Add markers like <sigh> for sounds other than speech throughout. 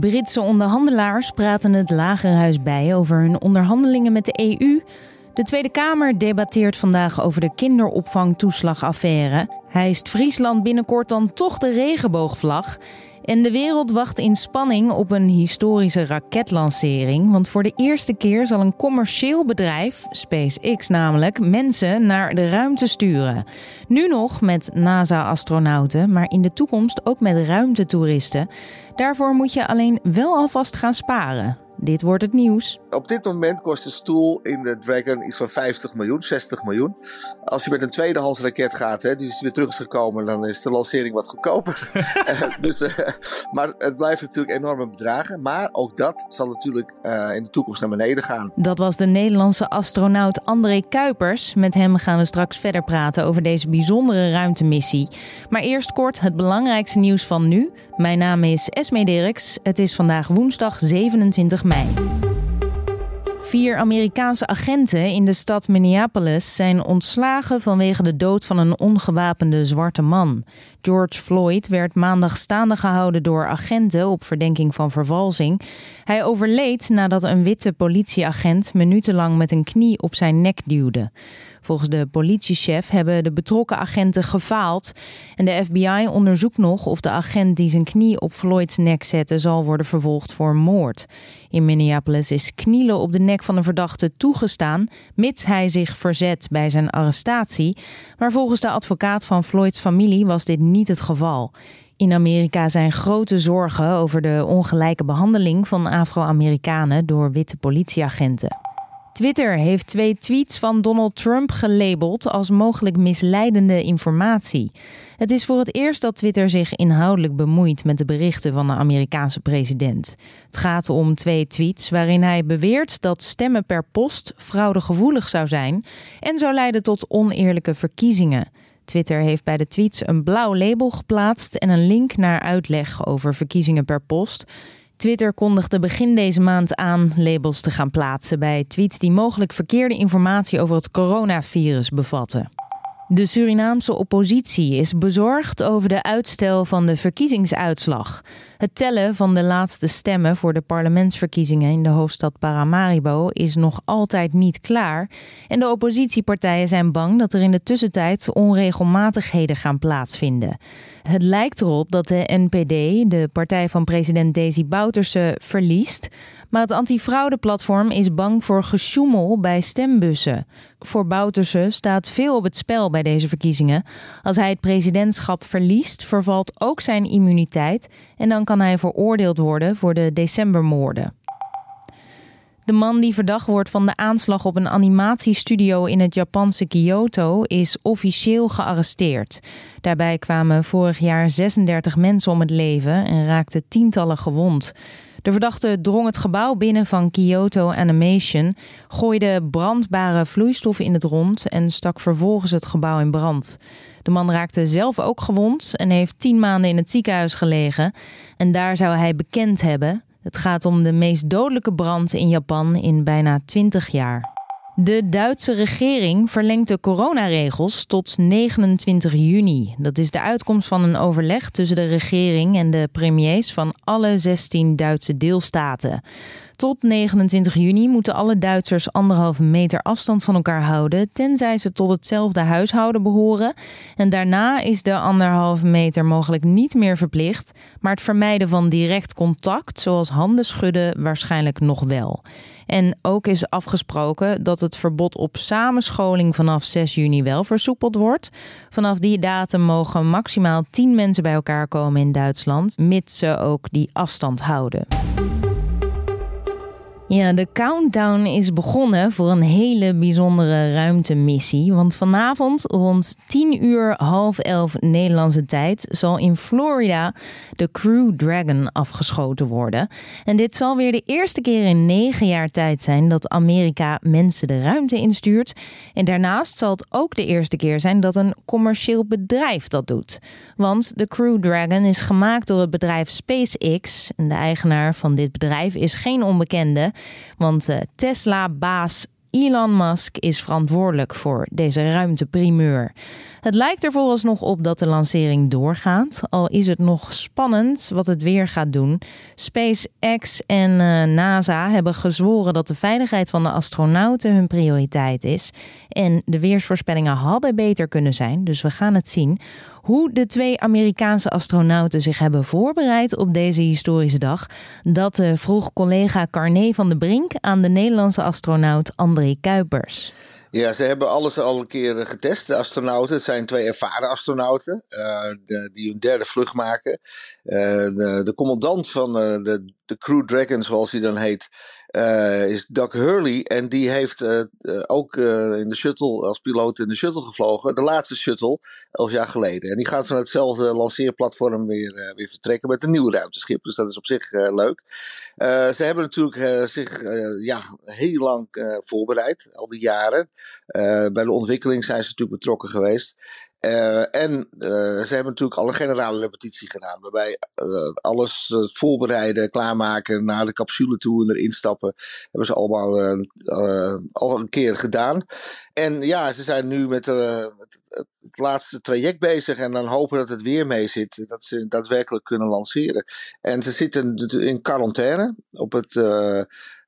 Britse onderhandelaars praten het Lagerhuis bij over hun onderhandelingen met de EU. De Tweede Kamer debatteert vandaag over de kinderopvangtoeslagaffaire. Hijst Friesland binnenkort dan toch de regenboogvlag? En de wereld wacht in spanning op een historische raketlancering. Want voor de eerste keer zal een commercieel bedrijf, SpaceX namelijk, mensen naar de ruimte sturen. Nu nog met NASA-astronauten, maar in de toekomst ook met ruimtetoeristen. Daarvoor moet je alleen wel alvast gaan sparen. Dit wordt het nieuws. Op dit moment kost de stoel in de Dragon iets van 50 miljoen, 60 miljoen. Als je met een tweedehands raket gaat, hè, dus weer terug is gekomen, dan is de lancering wat goedkoper. <laughs> <laughs> Eh, dus, uh, maar het blijft natuurlijk enorme bedragen. Maar ook dat zal natuurlijk uh, in de toekomst naar beneden gaan. Dat was de Nederlandse astronaut André Kuipers. Met hem gaan we straks verder praten over deze bijzondere ruimtemissie. Maar eerst kort het belangrijkste nieuws van nu. Mijn naam is Esme Dirks. Het is vandaag woensdag 27 mei. Vier Amerikaanse agenten in de stad Minneapolis zijn ontslagen vanwege de dood van een ongewapende zwarte man. George Floyd werd maandag staande gehouden door agenten op verdenking van vervalsing. Hij overleed nadat een witte politieagent minutenlang met een knie op zijn nek duwde. Volgens de politiechef hebben de betrokken agenten gefaald. En de FBI onderzoekt nog of de agent die zijn knie op Floyds nek zette zal worden vervolgd voor moord. In Minneapolis is knielen op de nek van een verdachte toegestaan, mits hij zich verzet bij zijn arrestatie. Maar volgens de advocaat van Floyds familie was dit niet het geval. In Amerika zijn grote zorgen over de ongelijke behandeling van Afro-Amerikanen door witte politieagenten. Twitter heeft twee tweets van Donald Trump gelabeld als mogelijk misleidende informatie. Het is voor het eerst dat Twitter zich inhoudelijk bemoeit met de berichten van de Amerikaanse president. Het gaat om twee tweets waarin hij beweert dat stemmen per post fraudegevoelig zou zijn en zou leiden tot oneerlijke verkiezingen. Twitter heeft bij de tweets een blauw label geplaatst en een link naar uitleg over verkiezingen per post. Twitter kondigde begin deze maand aan labels te gaan plaatsen bij tweets die mogelijk verkeerde informatie over het coronavirus bevatten. De Surinaamse oppositie is bezorgd over de uitstel van de verkiezingsuitslag. Het tellen van de laatste stemmen voor de parlementsverkiezingen in de hoofdstad Paramaribo is nog altijd niet klaar. En de oppositiepartijen zijn bang dat er in de tussentijd onregelmatigheden gaan plaatsvinden. Het lijkt erop dat de NPD, de partij van president Desi Bouterse, verliest. Maar het antifraudeplatform is bang voor gesjoemel bij stembussen. Voor Bouterse staat veel op het spel bij deze verkiezingen. Als hij het presidentschap verliest, vervalt ook zijn immuniteit en dan kan hij veroordeeld worden voor de decembermoorden. De man die verdacht wordt van de aanslag op een animatiestudio in het Japanse Kyoto is officieel gearresteerd. Daarbij kwamen vorig jaar 36 mensen om het leven en raakten tientallen gewond. De verdachte drong het gebouw binnen van Kyoto Animation, gooide brandbare vloeistoffen in het rond en stak vervolgens het gebouw in brand. De man raakte zelf ook gewond en heeft tien maanden in het ziekenhuis gelegen. En daar zou hij bekend hebben. Het gaat om de meest dodelijke brand in Japan in bijna 20 jaar. De Duitse regering verlengt de coronaregels tot 29 juni. Dat is de uitkomst van een overleg tussen de regering en de premiers van alle 16 Duitse deelstaten. Tot 29 juni moeten alle Duitsers anderhalve meter afstand van elkaar houden, tenzij ze tot hetzelfde huishouden behoren. En daarna is de anderhalve meter mogelijk niet meer verplicht, maar het vermijden van direct contact, zoals handen schudden, waarschijnlijk nog wel. En ook is afgesproken dat het verbod op samenscholing vanaf 6 juni wel versoepeld wordt. Vanaf die datum mogen maximaal 10 mensen bij elkaar komen in Duitsland, mits ze ook die afstand houden. Ja, de countdown is begonnen voor een hele bijzondere ruimtemissie. Want vanavond rond 10 uur half 11 Nederlandse tijd zal in Florida de Crew Dragon afgeschoten worden. En dit zal weer de eerste keer in negen jaar tijd zijn dat Amerika mensen de ruimte instuurt. En daarnaast zal het ook de eerste keer zijn dat een commercieel bedrijf dat doet. Want de Crew Dragon is gemaakt door het bedrijf SpaceX. En de eigenaar van dit bedrijf is geen onbekende. Want uh, Tesla-baas Elon Musk is verantwoordelijk voor deze ruimteprimeur. Het lijkt er vooralsnog op dat de lancering doorgaat, al is het nog spannend wat het weer gaat doen. SpaceX en uh, NASA hebben gezworen dat de veiligheid van de astronauten hun prioriteit is. En de weersvoorspellingen hadden beter kunnen zijn, dus we gaan het zien. Hoe de twee Amerikaanse astronauten zich hebben voorbereid op deze historische dag, dat uh, vroeg collega Carné van de Brink aan de Nederlandse astronaut André Kuipers. Ja, ze hebben alles al een keer getest. De astronauten, het zijn twee ervaren astronauten de, die hun derde vlucht maken. Uh, de, commandant van de, de Crew Dragon, zoals hij dan heet, uh, is Doug Hurley. En die heeft uh, ook uh, in de shuttle, als piloot in de shuttle gevlogen. De laatste shuttle, elf jaar geleden. En die gaat van hetzelfde lanceerplatform weer, weer vertrekken met een nieuw ruimteschip. Dus dat is op zich leuk. ze hebben natuurlijk zich ja, heel lang voorbereid, al die jaren. bij de ontwikkeling zijn ze natuurlijk betrokken geweest. Uh, en uh, ze hebben natuurlijk al een generale repetitie gedaan. Waarbij uh, alles voorbereiden, klaarmaken, naar de capsule toe en erin stappen. Hebben ze allemaal al een keer gedaan. En ja, ze zijn nu met, met het, het, laatste traject bezig. En dan hopen dat het weer mee zit. Dat ze daadwerkelijk kunnen lanceren. En ze zitten in quarantaine op het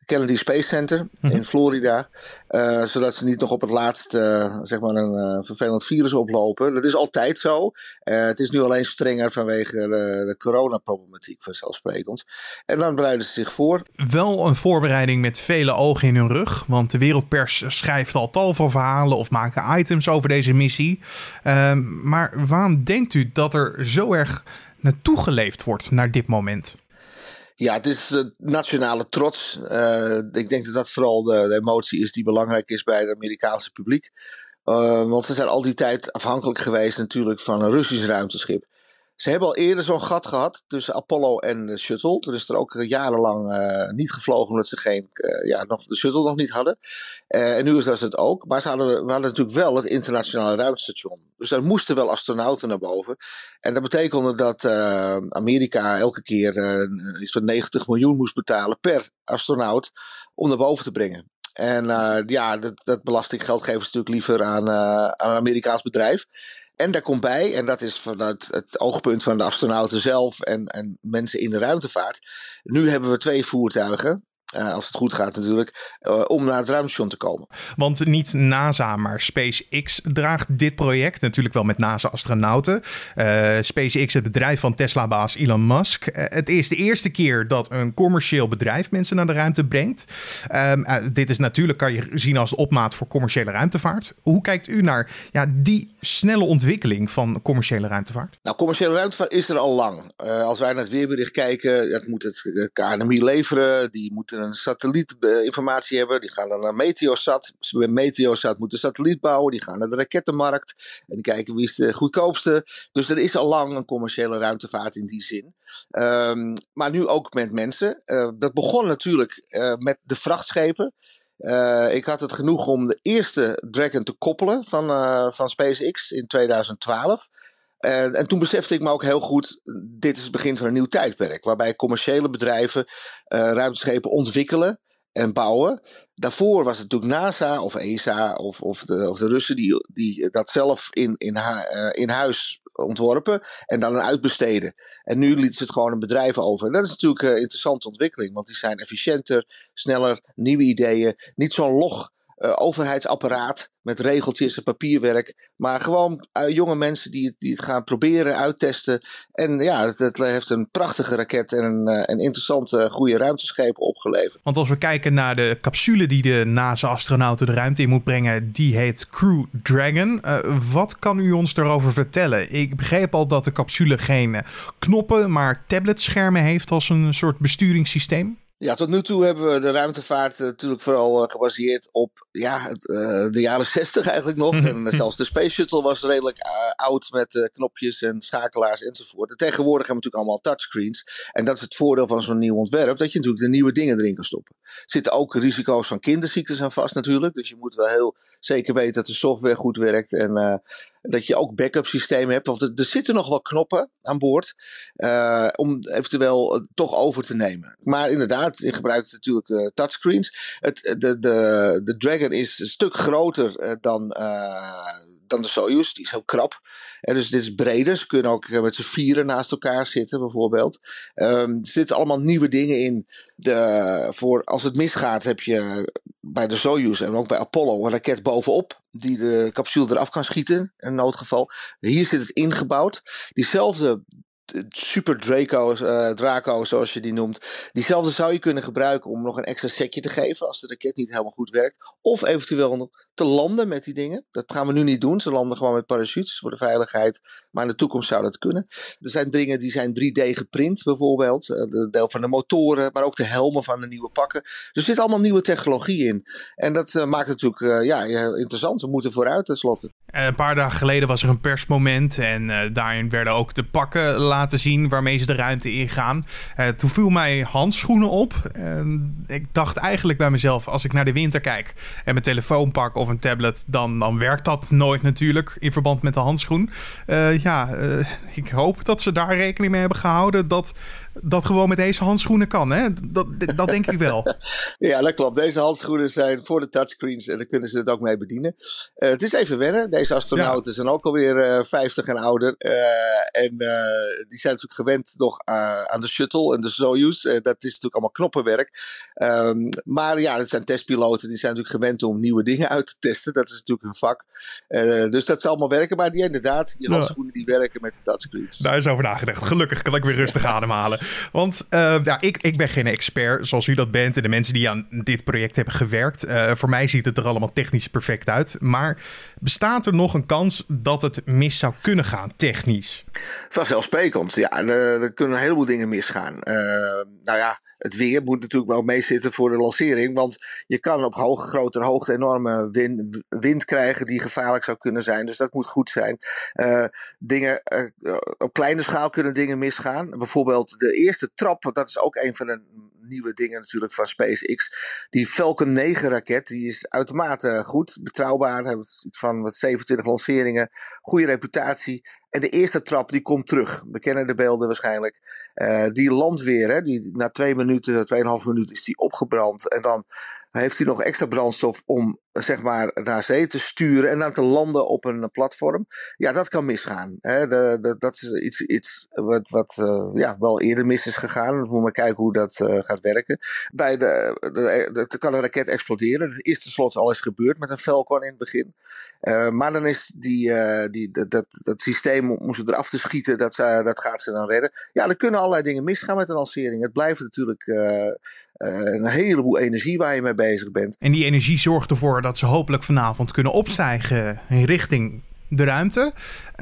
Kennedy Space Center in mhm. Florida. Uh, zodat ze niet nog op het laatste uh, zeg maar een uh, vervelend virus oplopen. Dat is altijd zo. het is nu alleen strenger vanwege de, de coronaproblematiek vanzelfsprekend. En dan bereiden ze zich voor. Wel een voorbereiding met vele ogen in hun rug. Want de wereldpers schrijft al tal van verhalen of maken items over deze missie. Ehm, maar waarom denkt u dat er zo erg naartoe geleefd wordt naar dit moment? Ja, het is uh, nationale trots. Uh, ik denk dat dat vooral de, de, emotie is die belangrijk is bij het Amerikaanse publiek. Uh, want ze zijn al die tijd afhankelijk geweest natuurlijk van een Russisch ruimteschip. Ze hebben al eerder zo'n gat gehad tussen Apollo en de shuttle. Er is er ook jarenlang uh, niet gevlogen omdat ze geen, uh, ja, nog, de shuttle nog niet hadden. Uh, en nu is dat het ook. Maar ze hadden, we hadden natuurlijk wel het internationale ruimtestation. Dus daar moesten wel astronauten naar boven. En dat betekende dat Amerika elke keer zo'n 90 miljoen moest betalen per astronaut om naar boven te brengen. En ja, dat, dat belastinggeld geven ze natuurlijk liever aan, aan een Amerikaans bedrijf. En daar komt bij, en dat is vanuit het oogpunt van de astronauten zelf en, en mensen in de ruimtevaart. Nu hebben we twee voertuigen. Uh, als het goed gaat natuurlijk, uh, om naar het ruimtestation te komen. Want niet NASA, maar SpaceX draagt dit project. Natuurlijk wel met NASA-astronauten. Uh, SpaceX, het bedrijf van Tesla-baas Elon Musk. het is de eerste keer dat een commercieel bedrijf mensen naar de ruimte brengt. Um, dit is natuurlijk, kan je zien als opmaat voor commerciële ruimtevaart. Hoe kijkt u naar ja, die snelle ontwikkeling van commerciële ruimtevaart? Nou, commerciële ruimtevaart is er al lang. als wij naar het weerbericht kijken, dat moet het KNMI leveren. Die moeten een satellietinformatie hebben. Die gaan dan naar Meteosat. Meteosat moeten satelliet bouwen. Die gaan naar de rakettenmarkt. En kijken wie is de goedkoopste. Dus er is al lang een commerciële ruimtevaart in die zin. Um, maar nu ook met mensen. Uh, dat begon natuurlijk uh, met de vrachtschepen. Uh, ik had het genoeg om de eerste Dragon te koppelen van, van SpaceX in 2012. En, en, toen besefte ik me ook heel goed, dit is het begin van een nieuw tijdperk. Waarbij commerciële bedrijven uh, ruimteschepen ontwikkelen en bouwen. Daarvoor was het natuurlijk NASA of ESA of, of, de, of de Russen die, die dat zelf in, in, uh, in huis ontworpen en dan uitbesteden. En nu lieten ze het gewoon een bedrijf over. En dat is natuurlijk een interessante ontwikkeling, want die zijn efficiënter, sneller, nieuwe ideeën. Niet zo'n log uh, overheidsapparaat met regeltjes en papierwerk. Maar gewoon uh, jonge mensen die, die het gaan proberen, uittesten. En ja, het, heeft een prachtige raket en een, uh, een interessante, goede ruimteschepen opgeleverd. Want als we kijken naar de capsule die de NASA-astronauten de ruimte in moet brengen, die heet Crew Dragon. wat kan u ons daarover vertellen? Ik begreep al dat de capsule geen knoppen, maar tabletschermen heeft als een soort besturingssysteem. Ja, tot nu toe hebben we de ruimtevaart natuurlijk vooral uh, gebaseerd op ja, uh, de jaren <laughs> 60 eigenlijk nog. en <laughs> zelfs de Space Shuttle was redelijk oud met knopjes en schakelaars enzovoort. En tegenwoordig hebben we natuurlijk allemaal touchscreens. En dat is het voordeel van zo'n nieuw ontwerp, dat je natuurlijk de nieuwe dingen erin kan stoppen. Er zitten ook risico's van kinderziektes aan vast natuurlijk. Dus je moet wel heel zeker weten dat de software goed werkt. En Dat je ook backup systemen hebt. Want er, zitten nog wel knoppen aan boord. Uh, om eventueel toch over te nemen. Maar inderdaad, je gebruikt natuurlijk uh, touchscreens. Het, de, de, de Dragon is een stuk groter dan dan de Soyuz. Die is heel krap. En dus dit is breder. Ze kunnen ook met z'n vieren naast elkaar zitten, bijvoorbeeld. Um, er zitten allemaal nieuwe dingen in. De, voor als het misgaat, heb je bij de Soyuz en ook bij Apollo een raket bovenop. Die de capsule eraf kan schieten, in noodgeval. Hier zit het ingebouwd. Diezelfde Super Draco, uh, Draco, zoals je die noemt. Diezelfde zou je kunnen gebruiken om nog een extra setje te geven als de raket niet helemaal goed werkt. Of eventueel nog te landen met die dingen. Dat gaan we nu niet doen. Ze landen gewoon met parachutes voor de veiligheid. Maar in de toekomst zou dat kunnen. Er zijn dingen die zijn 3D geprint bijvoorbeeld. Uh, de deel van de motoren, maar ook de helmen van de nieuwe pakken. Dus er zit allemaal nieuwe technologie in. En dat uh, maakt het natuurlijk ja, heel interessant. We moeten vooruit tenslotte. Een paar dagen geleden was er een persmoment. En daarin werden ook de pakken laten zien waarmee ze de ruimte ingaan. Toen viel mij handschoenen op. ik dacht eigenlijk bij mezelf, als ik naar de winter kijk en mijn telefoon pak of een tablet, dan, dan werkt dat nooit natuurlijk in verband met de handschoen. Uh, ja, uh, ik hoop dat ze daar rekening mee hebben gehouden dat dat gewoon met deze handschoenen kan. Hè? Dat, dat denk ik wel. <laughs> ja, dat klopt. Deze handschoenen zijn voor de touchscreens en daar kunnen ze het ook mee bedienen. Uh, het is even wennen. Deze astronauten zijn ook alweer uh, 50 en ouder. Uh, en die zijn natuurlijk gewend nog aan de shuttle en de Soyuz. dat is natuurlijk allemaal knoppenwerk. Um, maar ja, het zijn testpiloten. Die zijn natuurlijk gewend om nieuwe dingen uit te testen. Dat is natuurlijk hun vak. dus dat zal allemaal werken. Maar die inderdaad, die handschoenen die werken met de touchscreens. Daar is over nagedacht. Gelukkig kan ik weer rustig ademhalen. Want uh, ja, ik, ik ben geen expert zoals u dat bent. En de mensen die aan dit project hebben gewerkt. Uh, voor mij ziet het er allemaal technisch perfect uit. Maar bestaat er nog een kans dat het mis zou kunnen gaan, technisch? Vanzelfsprekend, ja. Er, er kunnen een heleboel dingen misgaan. Uh, nou ja, het weer moet natuurlijk wel meezitten voor de lancering. Want je kan op hoge, grotere hoogte enorme wind, wind krijgen die gevaarlijk zou kunnen zijn. Dus dat moet goed zijn. Dingen, op kleine schaal kunnen dingen misgaan. Bijvoorbeeld de eerste trap, dat is ook een van de nieuwe dingen natuurlijk van SpaceX. Die Falcon 9 raket, die is uitermate goed, betrouwbaar. Heeft van wat 27 lanceringen, goede reputatie. En de eerste trap die komt terug. We kennen de beelden waarschijnlijk. Uh, die landt weer. Hè, die, na twee minuten, tweeënhalf minuten is die opgebrand. En dan heeft hij nog extra brandstof om zeg maar naar zee te sturen en dan te landen op een platform. Ja, dat kan misgaan. Hè. De, dat is iets, iets wat, wat uh, ja, wel eerder mis is gegaan. We moeten kijken hoe dat uh, gaat werken. Bij de, de, kan een raket exploderen. Dat is tenslotte al eens gebeurd met een Falcon in het begin. Uh, maar dan is die, die, dat, dat, systeem om ze eraf te schieten, dat, dat gaat ze dan redden. Ja, er kunnen allerlei dingen misgaan met de lancering. Het blijft natuurlijk een heleboel energie waar je mee bezig bent. En die energie zorgt ervoor dat ze hopelijk vanavond kunnen opstijgen in richting de ruimte.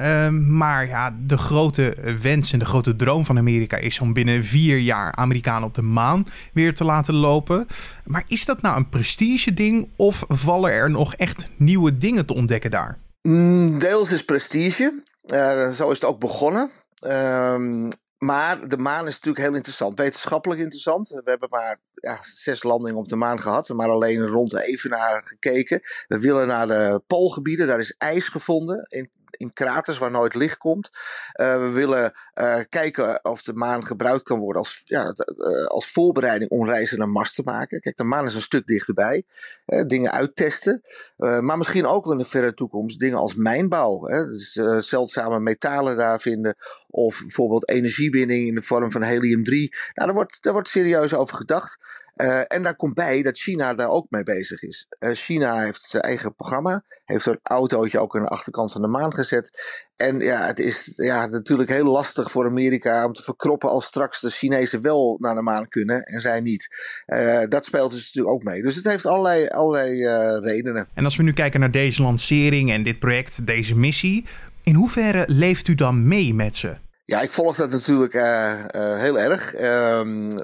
Uh, maar ja, de grote wens en de grote droom van Amerika is om binnen vier jaar Amerikanen op de maan weer te laten lopen. Maar is dat nou een prestige ding of vallen er nog echt nieuwe dingen te ontdekken daar? Mm, deels is prestige. Uh, zo is het ook begonnen. Uh, maar de maan is natuurlijk heel interessant. Wetenschappelijk interessant. We hebben maar ja, zes landingen op de maan gehad. Maar alleen rond de Evenaar gekeken. We willen naar de poolgebieden. Daar is ijs gevonden in in kraters waar nooit licht komt. Uh, we willen uh, kijken of de maan gebruikt kan worden als, ja, uh, als voorbereiding om reizen naar Mars te maken. Kijk, de maan is een stuk dichterbij. dingen uittesten. maar misschien ook in de verre toekomst dingen als mijnbouw. Hè, dus zeldzame metalen daar vinden. Of bijvoorbeeld energiewinning in de vorm van helium-3. Nou, daar wordt, daar wordt serieus over gedacht. Uh, en daar komt bij dat China daar ook mee bezig is. Uh, China heeft zijn eigen programma, heeft een autootje ook aan de achterkant van de maan gezet. En ja, het is ja, natuurlijk heel lastig voor Amerika om te verkroppen als straks de Chinezen wel naar de maan kunnen en zij niet. Uh, dat speelt dus natuurlijk ook mee. Dus het heeft allerlei, allerlei redenen. En als we nu kijken naar deze lancering en dit project, deze missie, in hoeverre leeft u dan mee met ze? Ja, ik volg dat natuurlijk heel erg. Ehm,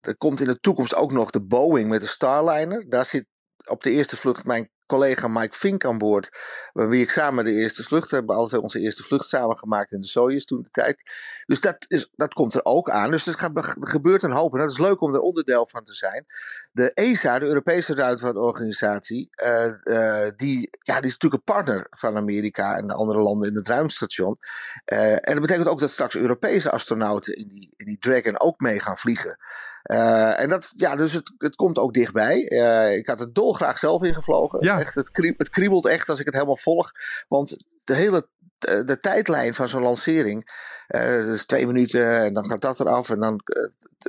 er komt in de toekomst ook nog de Boeing met de Starliner. Daar zit op de eerste vlucht mijn collega Mike Fink aan boord. Met wie ik samen de eerste vlucht heb. Altijd onze eerste vlucht samen gemaakt in de Soyuz toen de tijd. Dus dat, is, dat komt er ook aan. Dus er, gaat, gebeurt een hoop. En dat is leuk om er onderdeel van te zijn. De ESA, de Europese ruimtevaartorganisatie, uh, uh, die, ja, die is natuurlijk een partner van Amerika en de andere landen in het ruimtestation. Uh, en dat betekent ook dat straks Europese astronauten in die, in die Dragon ook mee gaan vliegen. Uh, en dat, ja, dus het, het komt ook dichtbij. Uh, ik had het dolgraag zelf ingevlogen. Ja. Echt, het, kriebelt, het kriebelt echt als ik het helemaal volg. Want de hele de tijdlijn van zo'n lancering. Uh, dus twee minuten en dan gaat dat eraf. En dan,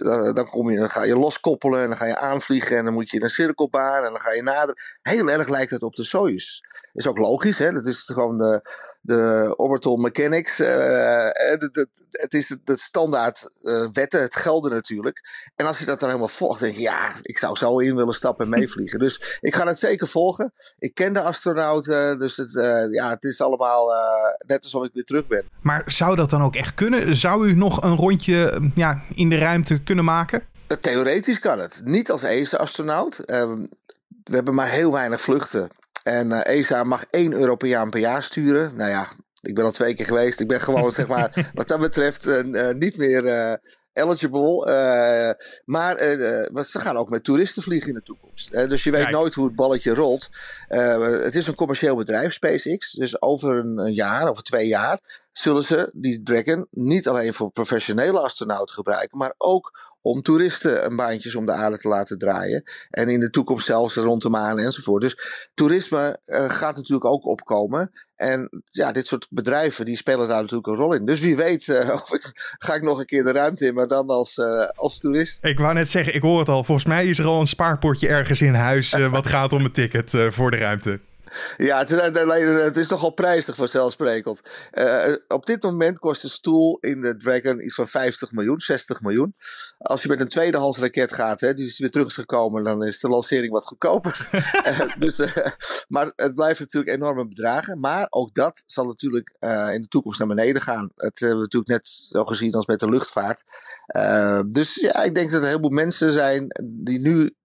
uh, dan, kom je, dan ga je loskoppelen en dan ga je aanvliegen. En dan moet je in een cirkelbaan en dan ga je naderen. Heel erg lijkt het op de Soyuz. Is ook logisch, hè? Dat is gewoon de, de orbital mechanics. Uh, het, het, is de standaard uh, wetten, het gelden natuurlijk. En als je dat dan helemaal volgt, denk je, ja, ik zou zo in willen stappen en <laughs> meevliegen. Dus ik ga het zeker volgen. Ik ken de astronauten, dus het, ja, het is allemaal net alsof ik weer terug ben. Maar zou dat dan ook echt kunnen? Zou u nog een rondje ja, in de ruimte kunnen maken? Theoretisch kan het. Niet als eerste astronaut. Ehm, we hebben maar heel weinig vluchten. En uh, ESA mag één Europeaan per jaar sturen. Nou ja, ik ben al twee keer geweest. Ik ben gewoon, zeg maar, <laughs> wat dat betreft, uh, niet meer uh, eligible. maar ze gaan ook met toeristen vliegen in de toekomst. dus je weet nooit hoe het balletje rolt. het is een commercieel bedrijf, SpaceX. Dus over een, een jaar, over twee jaar, zullen ze die Dragon niet alleen voor professionele astronauten gebruiken, maar ook om toeristen een baantjes om de aarde te laten draaien. En in de toekomst zelfs rond de maan enzovoort. Dus toerisme uh, gaat natuurlijk ook opkomen. En ja, dit soort bedrijven die spelen daar natuurlijk een rol in. Dus wie weet uh, <laughs> of ga ik nog een keer de ruimte in, maar dan als, uh, als toerist. Ik wou net zeggen, ik hoor het al. Volgens mij is er al een spaarpotje ergens in huis wat gaat om een ticket voor de ruimte. Ja, het is, het is nogal prijzig vanzelfsprekend. Uh, op dit moment kost een stoel in de Dragon iets van 50 miljoen, 60 miljoen. Als je met een tweedehands raket gaat, hè, die is weer terug is gekomen, dan is de lancering wat goedkoper. uh, <laughs> dus, uh, maar het blijft natuurlijk enorme bedragen. Maar ook dat zal natuurlijk in de toekomst naar beneden gaan. Het hebben we natuurlijk net zo gezien als met de luchtvaart. dus ja, ik denk dat er een heleboel mensen zijn die nu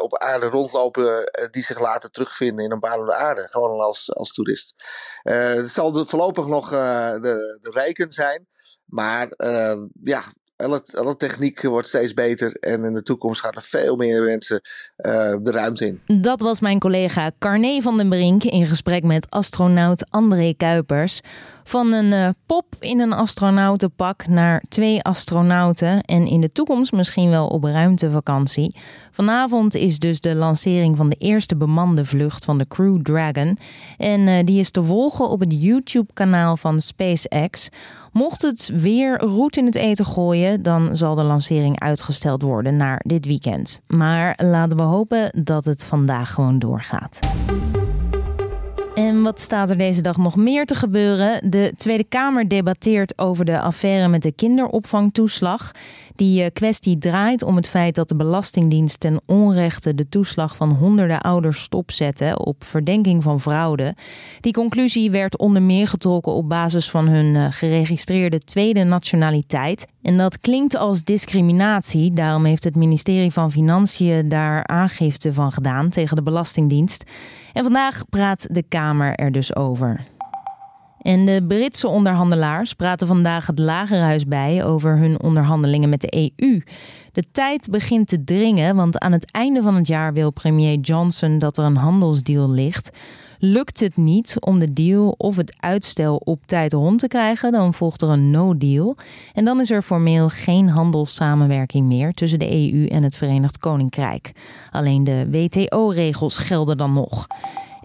op aarde rondlopen, die zich laten terugvinden in een baan aarde, gewoon als, als toerist. Uh, het zal voorlopig nog uh, de, de rijken zijn, maar uh, ja, alle, techniek wordt steeds beter en in de toekomst gaan er veel meer mensen de ruimte in. Dat was mijn collega Carné van den Brink in gesprek met astronaut André Kuipers. Van een uh, pop in een astronautenpak naar twee astronauten en in de toekomst misschien wel op ruimtevakantie. Vanavond is dus de lancering van de eerste bemande vlucht van de Crew Dragon. En uh, die is te volgen op het YouTube-kanaal van SpaceX. Mocht het weer roet in het eten gooien, dan zal de lancering uitgesteld worden naar dit weekend. Maar laten we hopen dat het vandaag gewoon doorgaat. En wat staat er deze dag nog meer te gebeuren? De Tweede Kamer debatteert over de affaire met de kinderopvangtoeslag. Die eh, kwestie draait om het feit dat de Belastingdienst ten onrechte de toeslag van honderden ouders stopzette op verdenking van fraude. Die conclusie werd onder meer getrokken op basis van hun eh, geregistreerde tweede nationaliteit. En dat klinkt als discriminatie. Daarom heeft het ministerie van Financiën daar aangifte van gedaan tegen de Belastingdienst. En vandaag praat de Kamer er dus over. En de Britse onderhandelaars praten vandaag het Lagerhuis bij over hun onderhandelingen met de EU. De tijd begint te dringen, want aan het einde van het jaar wil premier Johnson dat er een handelsdeal ligt. Lukt het niet om de deal of het uitstel op tijd rond te krijgen, dan volgt er een no-deal. En dan is er formeel geen handelssamenwerking meer tussen de EU en het Verenigd Koninkrijk. Alleen de WTO-regels gelden dan nog.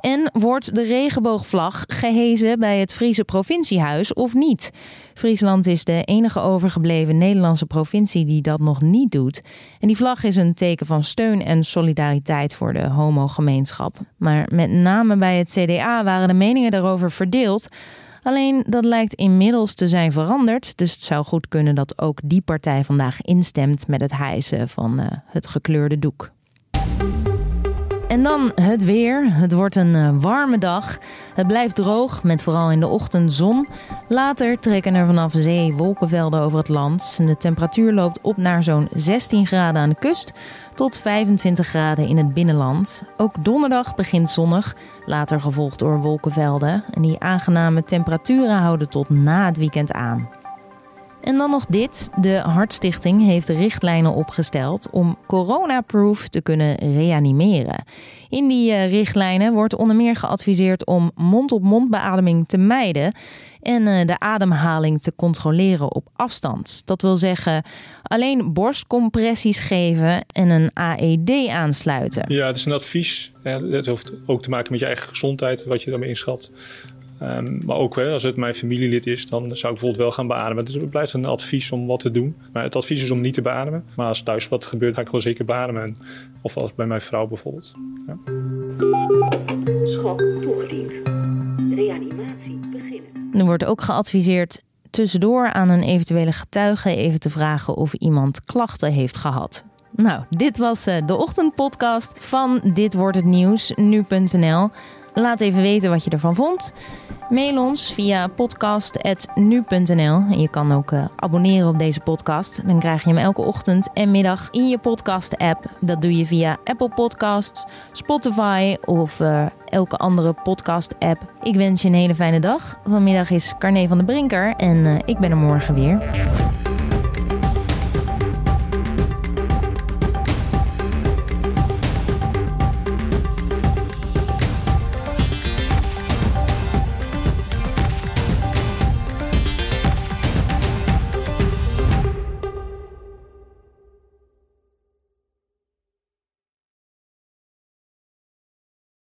En wordt de regenboogvlag gehezen bij het Friese provinciehuis of niet? Friesland is de enige overgebleven Nederlandse provincie die dat nog niet doet. En die vlag is een teken van steun en solidariteit voor de homogemeenschap. Maar met name bij het CDA waren de meningen daarover verdeeld. Alleen dat lijkt inmiddels te zijn veranderd. Dus het zou goed kunnen dat ook die partij vandaag instemt met het hijsen van uh, het gekleurde doek. En dan het weer. Het wordt een eh, warme dag. Het blijft droog, met vooral in de ochtend zon. Later trekken er vanaf zee wolkenvelden over het land. De temperatuur loopt op naar zo'n 16 graden aan de kust tot 25 graden in het binnenland. Ook donderdag begint zonnig, later gevolgd door wolkenvelden. En die aangename temperaturen houden tot na het weekend aan. En dan nog dit. De Hartstichting heeft richtlijnen opgesteld om coronaproof te kunnen reanimeren. In die eh, richtlijnen wordt onder meer geadviseerd om mond-op-mond beademing te mijden en eh, de ademhaling te controleren op afstand. Dat wil zeggen alleen borstcompressies geven en een AED aansluiten. Ja, het is een advies. Het heeft ook te maken met je eigen gezondheid, wat je daarmee inschat. Um, maar ook hè, als het mijn familielid is, dan zou ik bijvoorbeeld wel gaan beademen. Dus het blijft een advies om wat te doen. Maar het advies is om niet te beademen. Maar als thuis wat gebeurt, ga ik wel zeker beademen. Of als bij mijn vrouw bijvoorbeeld. Ja. Schok toegediend. Reanimatie beginnen. Er wordt ook geadviseerd tussendoor aan een eventuele getuige even te vragen of iemand klachten heeft gehad. Nou, dit was eh, de ochtendpodcast van Dit wordt het nieuws, nu.nl. Laat even weten wat je ervan vond. Mail ons via podcast.nu.nl. En je kan ook uh, abonneren op deze podcast. Dan krijg je hem elke ochtend en middag in je podcast-app. Dat doe je via Apple Podcasts, Spotify of uh, elke andere podcast-app. Ik wens je een hele fijne dag. Vanmiddag is Carne van de Brinker en uh, ik ben er morgen weer.